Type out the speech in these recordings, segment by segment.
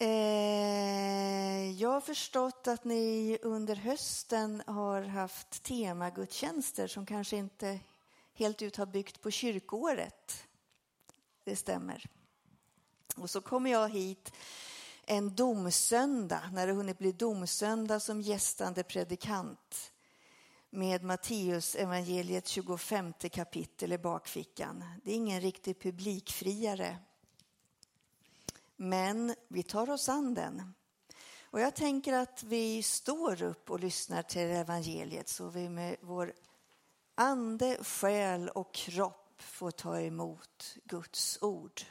Eh, jag har förstått att ni under hösten har haft temagudstjänster som kanske inte helt ut har byggt på kyrkåret. Det stämmer. Och så kommer jag hit en domsöndag, när det hunnit bli domsöndag som gästande predikant med Matteus evangeliet 25 kapitel i bakfickan. Det är ingen riktig publikfriare. Men vi tar oss an den. Och jag tänker att vi står upp och lyssnar till evangeliet så vi med vår ande, själ och kropp får ta emot Guds ord.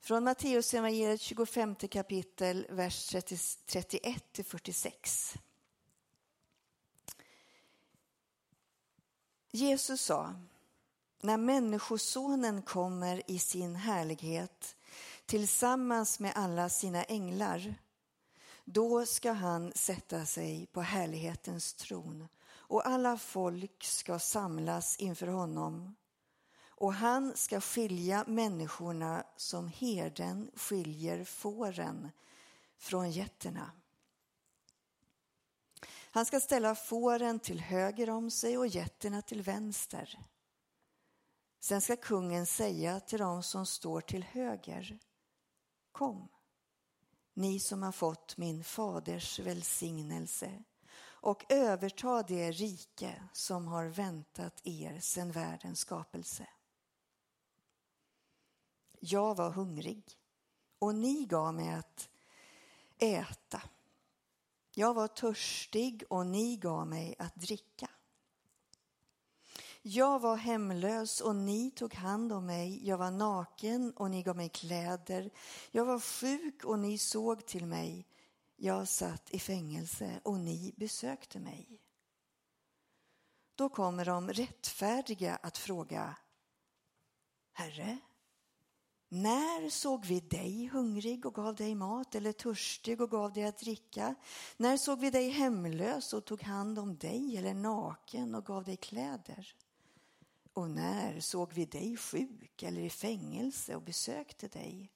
Från Matteus evangeliet 25 kapitel, vers 31 till 46. Jesus sa, när Människosonen kommer i sin härlighet tillsammans med alla sina änglar, då ska han sätta sig på härlighetens tron och alla folk ska samlas inför honom och han ska skilja människorna som herden skiljer fåren från getterna. Han ska ställa fåren till höger om sig och getterna till vänster. Sen ska kungen säga till dem som står till höger, kom, ni som har fått min faders välsignelse och överta det rike som har väntat er sedan världens skapelse. Jag var hungrig och ni gav mig att äta. Jag var törstig och ni gav mig att dricka. Jag var hemlös och ni tog hand om mig. Jag var naken och ni gav mig kläder. Jag var sjuk och ni såg till mig. Jag satt i fängelse och ni besökte mig. Då kommer de rättfärdiga att fråga Herre, när såg vi dig hungrig och gav dig mat eller törstig och gav dig att dricka? När såg vi dig hemlös och tog hand om dig eller naken och gav dig kläder? Och när såg vi dig sjuk eller i fängelse och besökte dig?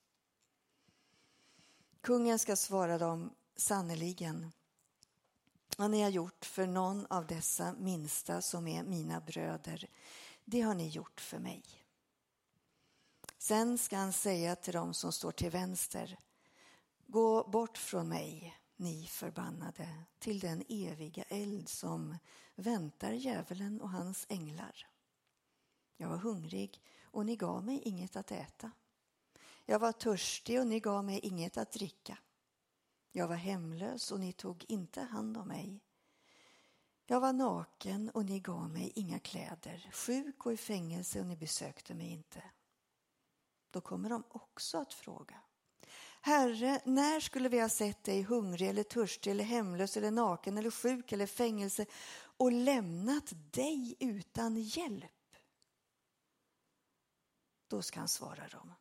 Kungen ska svara dem sannerligen. Vad ni har gjort för någon av dessa minsta som är mina bröder, det har ni gjort för mig. Sen ska han säga till dem som står till vänster, gå bort från mig, ni förbannade, till den eviga eld som väntar djävulen och hans änglar. Jag var hungrig och ni gav mig inget att äta. Jag var törstig och ni gav mig inget att dricka. Jag var hemlös och ni tog inte hand om mig. Jag var naken och ni gav mig inga kläder, sjuk och i fängelse och ni besökte mig inte. Då kommer de också att fråga. Herre, när skulle vi ha sett dig hungrig eller törstig eller hemlös eller naken eller sjuk eller fängelse och lämnat dig utan hjälp? Då ska han svara dem.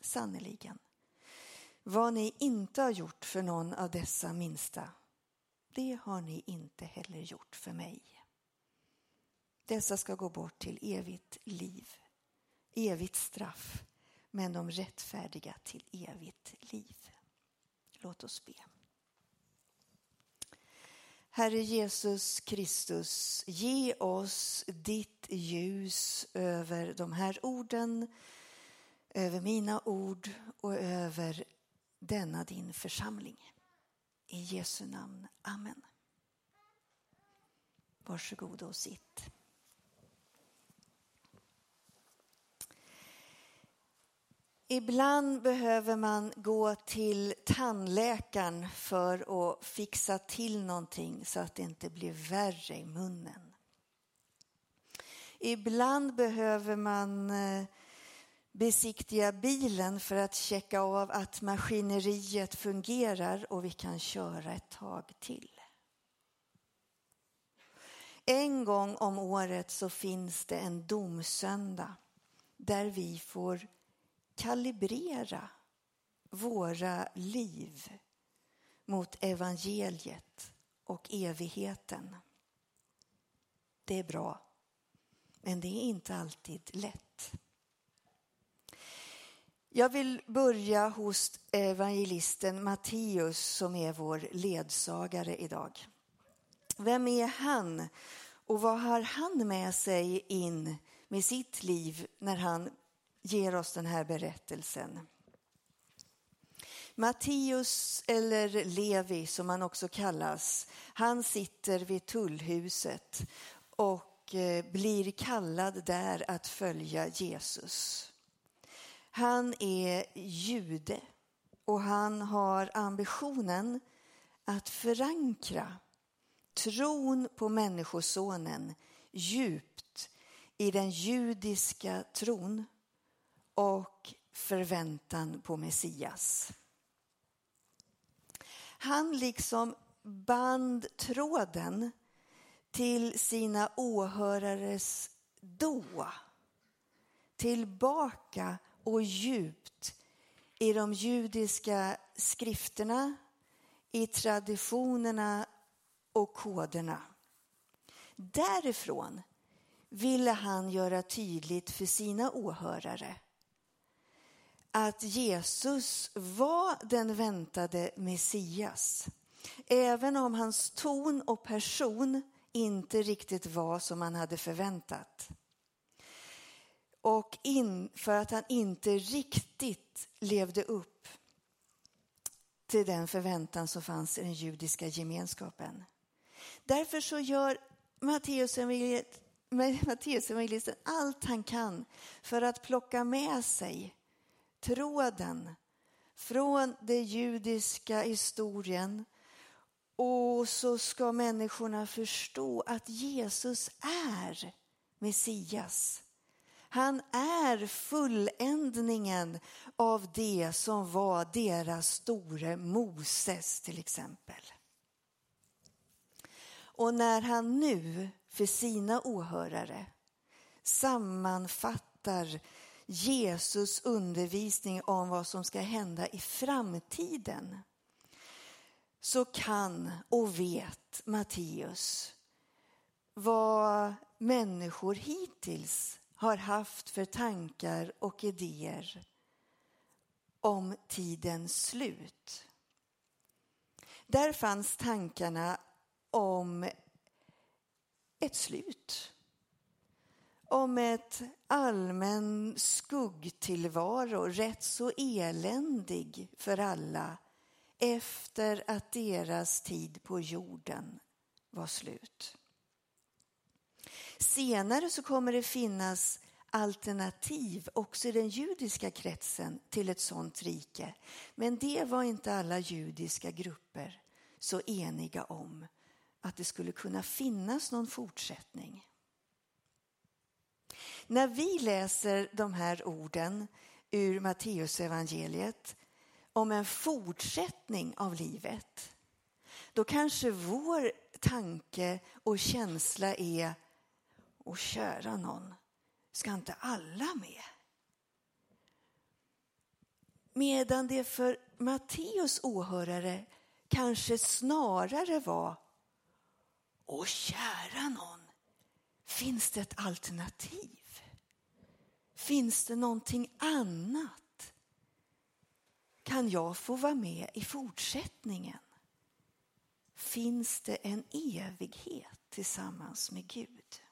Sannerligen, vad ni inte har gjort för någon av dessa minsta, det har ni inte heller gjort för mig. Dessa ska gå bort till evigt liv evigt straff, men de rättfärdiga till evigt liv. Låt oss be. Herre Jesus Kristus, ge oss ditt ljus över de här orden, över mina ord och över denna din församling. I Jesu namn. Amen. Varsågod och sitt. Ibland behöver man gå till tandläkaren för att fixa till någonting så att det inte blir värre i munnen. Ibland behöver man eh, besiktiga bilen för att checka av att maskineriet fungerar och vi kan köra ett tag till. En gång om året så finns det en domsöndag där vi får kalibrera våra liv mot evangeliet och evigheten. Det är bra, men det är inte alltid lätt. Jag vill börja hos evangelisten Matteus som är vår ledsagare idag. Vem är han och vad har han med sig in med sitt liv när han ger oss den här berättelsen? Matteus, eller Levi som han också kallas, han sitter vid tullhuset och eh, blir kallad där att följa Jesus. Han är jude och han har ambitionen att förankra tron på Människosonen djupt i den judiska tron och förväntan på Messias. Han liksom band tråden till sina åhörares då tillbaka och djupt i de judiska skrifterna, i traditionerna och koderna. Därifrån ville han göra tydligt för sina åhörare att Jesus var den väntade Messias. Även om hans ton och person inte riktigt var som man hade förväntat. Och in, för att han inte riktigt levde upp till den förväntan som fanns i den judiska gemenskapen. Därför så gör Matteus evangelisten allt han kan för att plocka med sig tråden från den judiska historien och så ska människorna förstå att Jesus är Messias. Han är fulländningen av det som var deras store Moses till exempel. Och när han nu för sina åhörare sammanfattar Jesus undervisning om vad som ska hända i framtiden så kan och vet Matteus vad människor hittills har haft för tankar och idéer om tidens slut. Där fanns tankarna om ett slut. Om ett allmän skuggtillvaro, rätt så eländig för alla efter att deras tid på jorden var slut. Senare så kommer det finnas alternativ också i den judiska kretsen till ett sådant rike. Men det var inte alla judiska grupper så eniga om att det skulle kunna finnas någon fortsättning. När vi läser de här orden ur Matteusevangeliet om en fortsättning av livet, då kanske vår tanke och känsla är, och kära någon, ska inte alla med? Medan det för Matteus åhörare kanske snarare var, och kära någon, finns det ett alternativ? Finns det någonting annat? Kan jag få vara med i fortsättningen? Finns det en evighet tillsammans med Gud?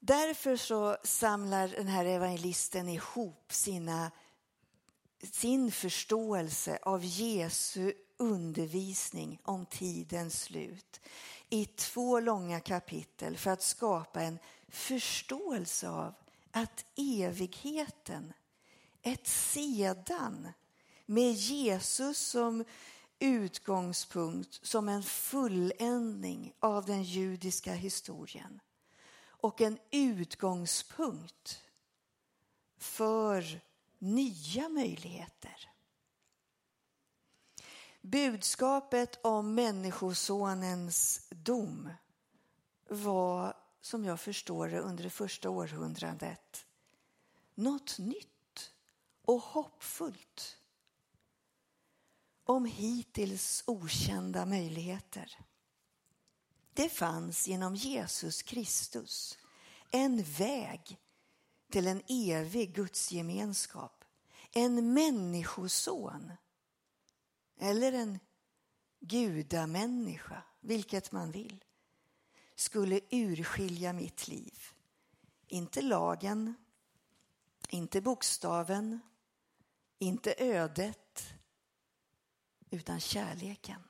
Därför så samlar den här evangelisten ihop sina, sin förståelse av Jesu undervisning om tidens slut i två långa kapitel för att skapa en förståelse av att evigheten, ett sedan med Jesus som utgångspunkt, som en fulländning av den judiska historien och en utgångspunkt för nya möjligheter. Budskapet om Människosonens dom var, som jag förstår det, under det första århundradet något nytt och hoppfullt om hittills okända möjligheter. Det fanns genom Jesus Kristus en väg till en evig gudsgemenskap. En människoson. Eller en gudamänniska, vilket man vill, skulle urskilja mitt liv. Inte lagen, inte bokstaven, inte ödet, utan kärleken.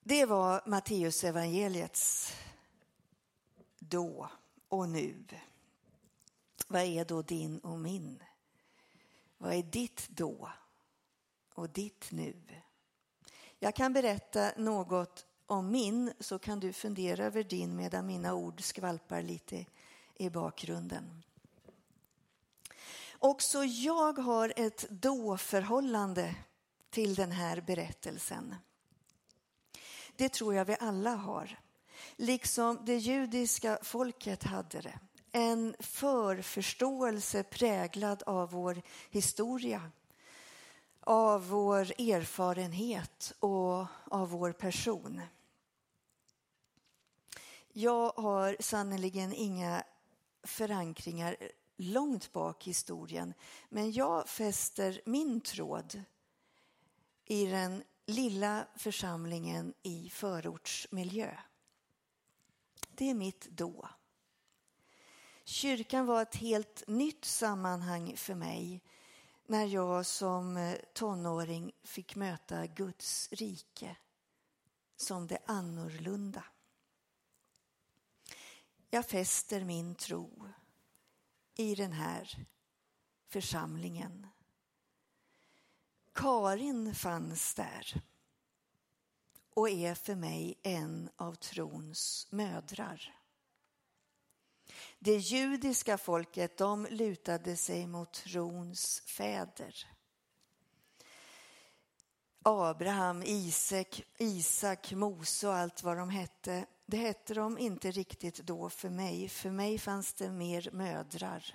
Det var Matteus evangeliets då och nu. Vad är då din och min? Vad är ditt då och ditt nu? Jag kan berätta något om min så kan du fundera över din medan mina ord skvalpar lite i bakgrunden. Också jag har ett då-förhållande till den här berättelsen. Det tror jag vi alla har. Liksom det judiska folket hade det. En förförståelse präglad av vår historia, av vår erfarenhet och av vår person. Jag har sannerligen inga förankringar långt bak i historien, men jag fäster min tråd i den lilla församlingen i förortsmiljö. Det är mitt då. Kyrkan var ett helt nytt sammanhang för mig när jag som eh, tonåring fick möta Guds rike som det annorlunda. Jag fäster min tro i den här församlingen. Karin fanns där och är för mig en av trons mödrar. Det judiska folket de lutade sig mot trons fäder. Abraham, Isak, Isak, Mose och allt vad de hette. Det hette de inte riktigt då för mig. För mig fanns det mer mödrar.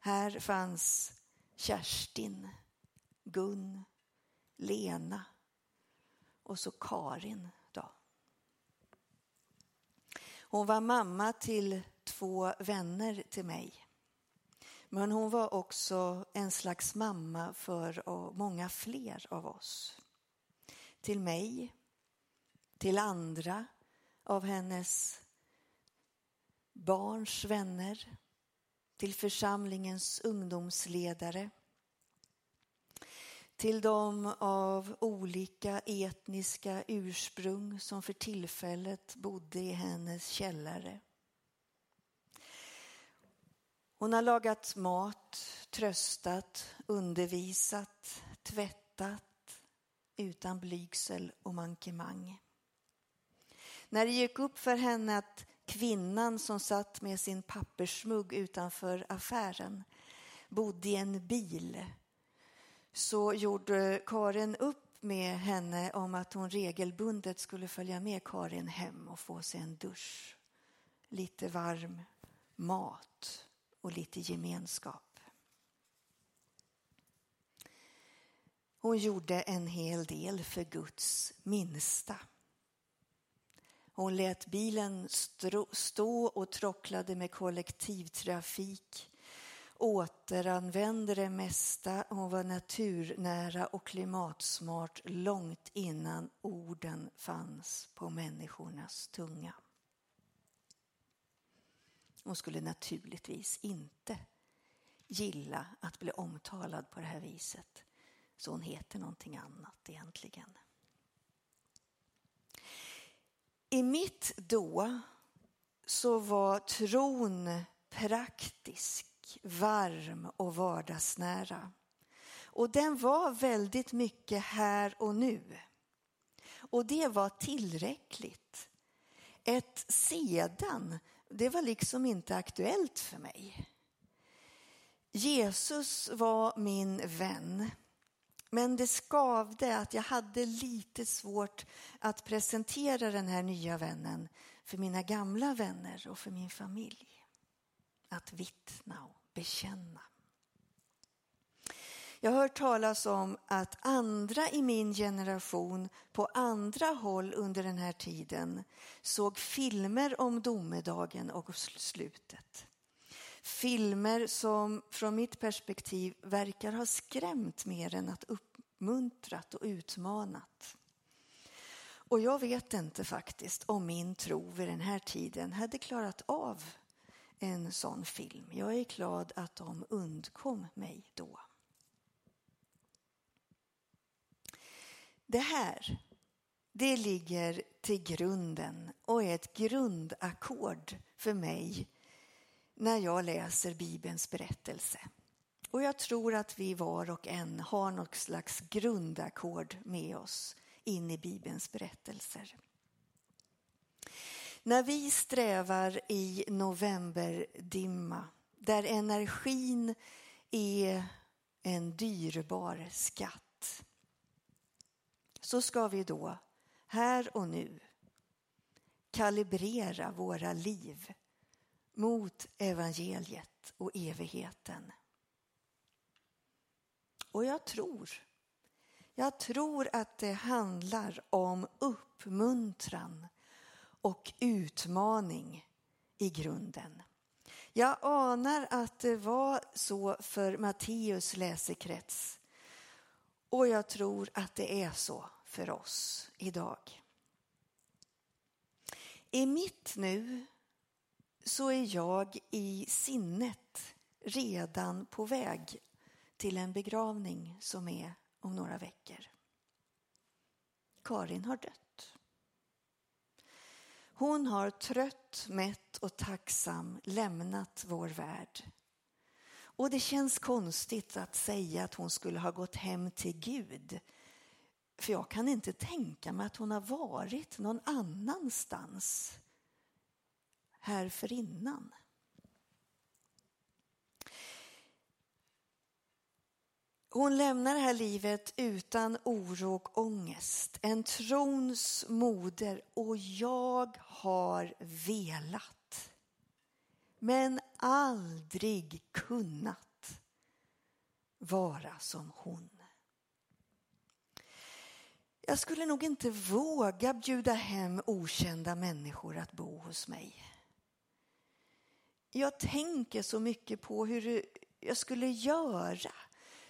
Här fanns Kerstin, Gun, Lena och så Karin. Hon var mamma till två vänner till mig. Men hon var också en slags mamma för många fler av oss. Till mig, till andra av hennes barns vänner, till församlingens ungdomsledare, till dem av olika etniska ursprung som för tillfället bodde i hennes källare. Hon har lagat mat, tröstat, undervisat, tvättat utan blygsel och mankemang. När det gick upp för henne att kvinnan som satt med sin pappersmugg utanför affären bodde i en bil så gjorde Karin upp med henne om att hon regelbundet skulle följa med Karin hem och få sig en dusch, lite varm mat och lite gemenskap. Hon gjorde en hel del för Guds minsta. Hon lät bilen stå och trocklade med kollektivtrafik återanvände det mesta. Hon var naturnära och klimatsmart långt innan orden fanns på människornas tunga. Hon skulle naturligtvis inte gilla att bli omtalad på det här viset. Så hon heter någonting annat egentligen. I mitt då så var tron praktisk varm och vardagsnära. Och den var väldigt mycket här och nu. Och det var tillräckligt. Ett sedan, det var liksom inte aktuellt för mig. Jesus var min vän. Men det skavde att jag hade lite svårt att presentera den här nya vännen för mina gamla vänner och för min familj. Att vittna bekänna. Jag har hört talas om att andra i min generation på andra håll under den här tiden såg filmer om domedagen och slutet. Filmer som från mitt perspektiv verkar ha skrämt mer än att uppmuntrat och utmanat. Och jag vet inte faktiskt om min tro vid den här tiden hade klarat av en sån film. Jag är glad att de undkom mig då. Det här, det ligger till grunden och är ett grundackord för mig när jag läser Bibelns berättelse. Och jag tror att vi var och en har något slags grundackord med oss in i Bibelns berättelser. När vi strävar i novemberdimma där energin är en dyrbar skatt så ska vi då här och nu kalibrera våra liv mot evangeliet och evigheten. Och jag tror, jag tror att det handlar om uppmuntran och utmaning i grunden. Jag anar att det var så för Matteus läsekrets och jag tror att det är så för oss idag. I mitt nu så är jag i sinnet redan på väg till en begravning som är om några veckor. Karin har dött. Hon har trött, mätt och tacksam lämnat vår värld. Och det känns konstigt att säga att hon skulle ha gått hem till Gud. För jag kan inte tänka mig att hon har varit någon annanstans här innan. Hon lämnar det här livet utan oro och ångest. En trons moder och jag har velat men aldrig kunnat vara som hon. Jag skulle nog inte våga bjuda hem okända människor att bo hos mig. Jag tänker så mycket på hur jag skulle göra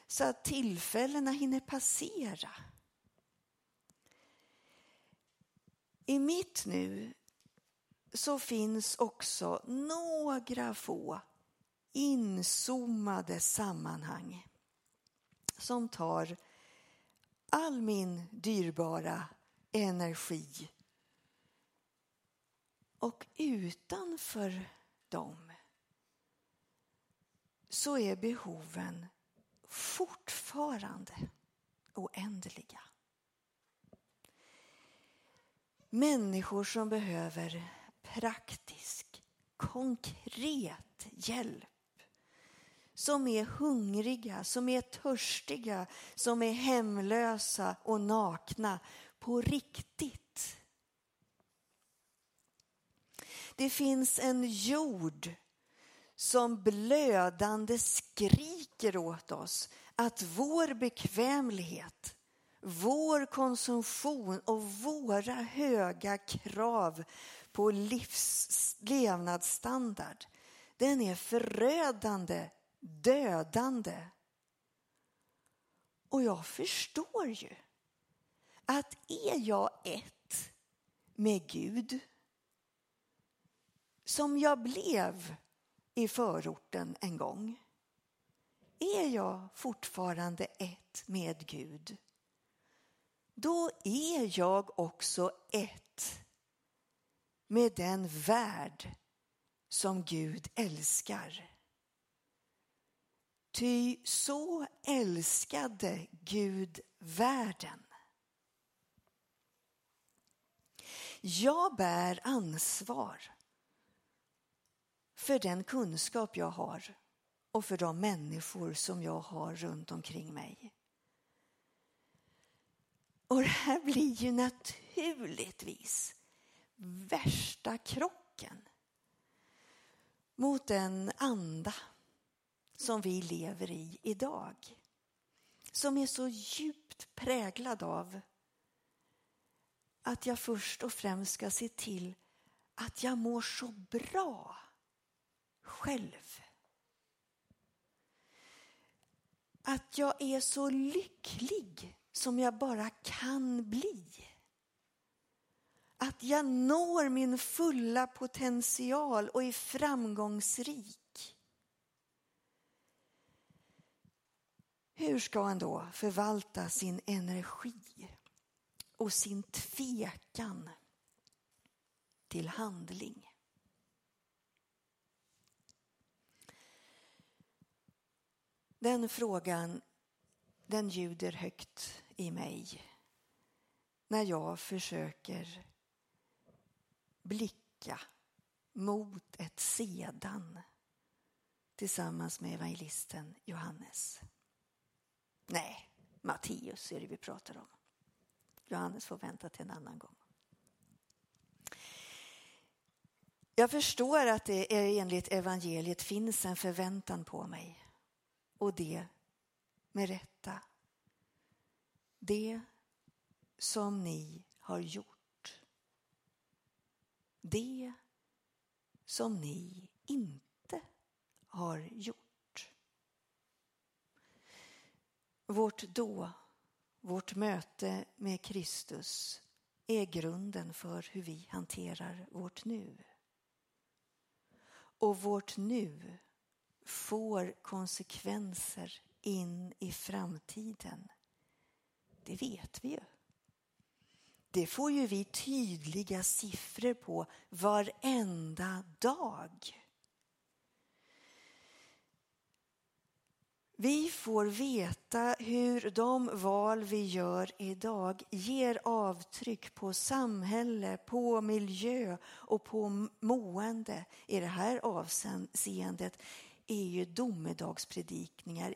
så att tillfällena hinner passera. I mitt nu så finns också några få inzoomade sammanhang som tar all min dyrbara energi. Och utanför dem så är behoven fortfarande oändliga. Människor som behöver praktisk, konkret hjälp. Som är hungriga, som är törstiga, som är hemlösa och nakna på riktigt. Det finns en jord som blödande skriker åt oss att vår bekvämlighet, vår konsumtion och våra höga krav på livs, levnadsstandard, den är förödande, dödande. Och jag förstår ju att är jag ett med Gud, som jag blev i förorten en gång, är jag fortfarande ett med Gud, då är jag också ett med den värld som Gud älskar. Ty så älskade Gud världen. Jag bär ansvar för den kunskap jag har och för de människor som jag har runt omkring mig. Och det här blir ju naturligtvis värsta krocken mot den anda som vi lever i idag. som är så djupt präglad av att jag först och främst ska se till att jag mår så bra själv. Att jag är så lycklig som jag bara kan bli. Att jag når min fulla potential och är framgångsrik. Hur ska han då förvalta sin energi och sin tvekan till handling? Den frågan den ljuder högt i mig när jag försöker blicka mot ett sedan tillsammans med evangelisten Johannes. Nej, Matteus är det vi pratar om. Johannes får vänta till en annan gång. Jag förstår att det enligt evangeliet finns en förväntan på mig och det med rätta. Det som ni har gjort. Det som ni inte har gjort. Vårt då, vårt möte med Kristus är grunden för hur vi hanterar vårt nu. Och vårt nu får konsekvenser in i framtiden. Det vet vi ju. Det får ju vi tydliga siffror på varenda dag. Vi får veta hur de val vi gör idag ger avtryck på samhälle, på miljö och på mående. I det här avseendet är ju domedagspredikningar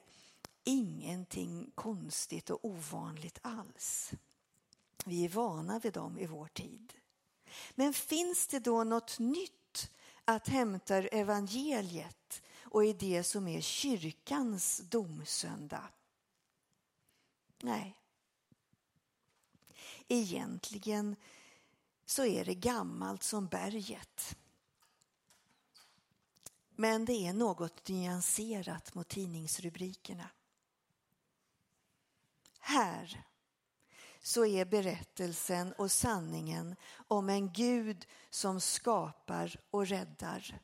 ingenting konstigt och ovanligt alls. Vi är vana vid dem i vår tid. Men finns det då något nytt att hämta ur evangeliet och i det som är kyrkans domsöndag? Nej. Egentligen så är det gammalt som berget. Men det är något nyanserat mot tidningsrubrikerna. Här så är berättelsen och sanningen om en Gud som skapar och räddar.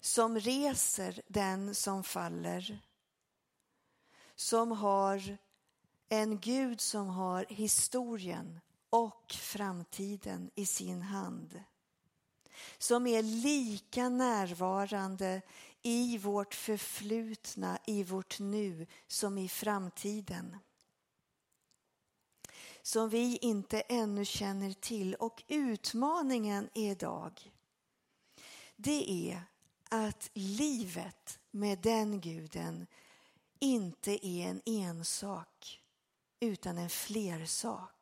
Som reser den som faller. Som har en Gud som har historien och framtiden i sin hand. Som är lika närvarande i vårt förflutna, i vårt nu, som i framtiden som vi inte ännu känner till. Och utmaningen idag, det är att livet med den guden inte är en ensak utan en flersak.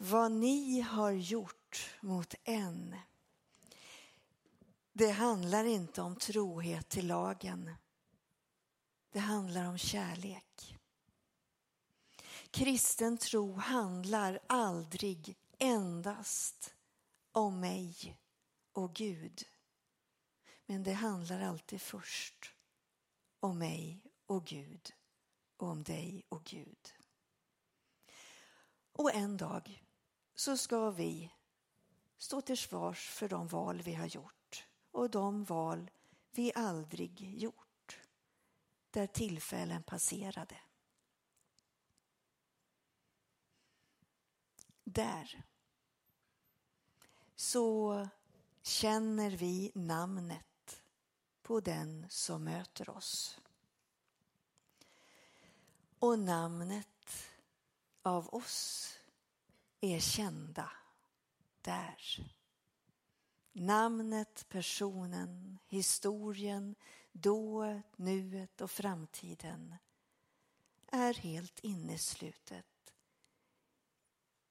Vad ni har gjort mot en det handlar inte om trohet till lagen. Det handlar om kärlek. Kristen tro handlar aldrig endast om mig och Gud. Men det handlar alltid först om mig och Gud och om dig och Gud. Och en dag så ska vi stå till svars för de val vi har gjort och de val vi aldrig gjort där tillfällen passerade. där så känner vi namnet på den som möter oss. Och namnet av oss är kända där. Namnet, personen, historien, dået, nuet och framtiden är helt inneslutet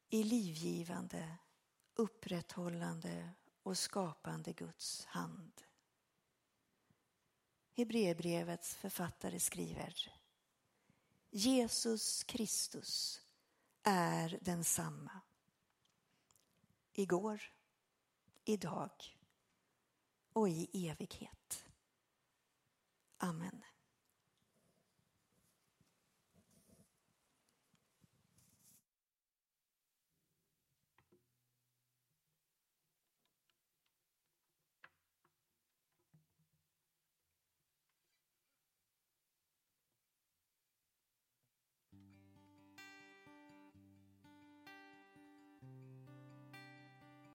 i livgivande, upprätthållande och skapande Guds hand. Hebreerbrevets författare skriver Jesus Kristus är densamma. Igår, idag och i evighet. Amen.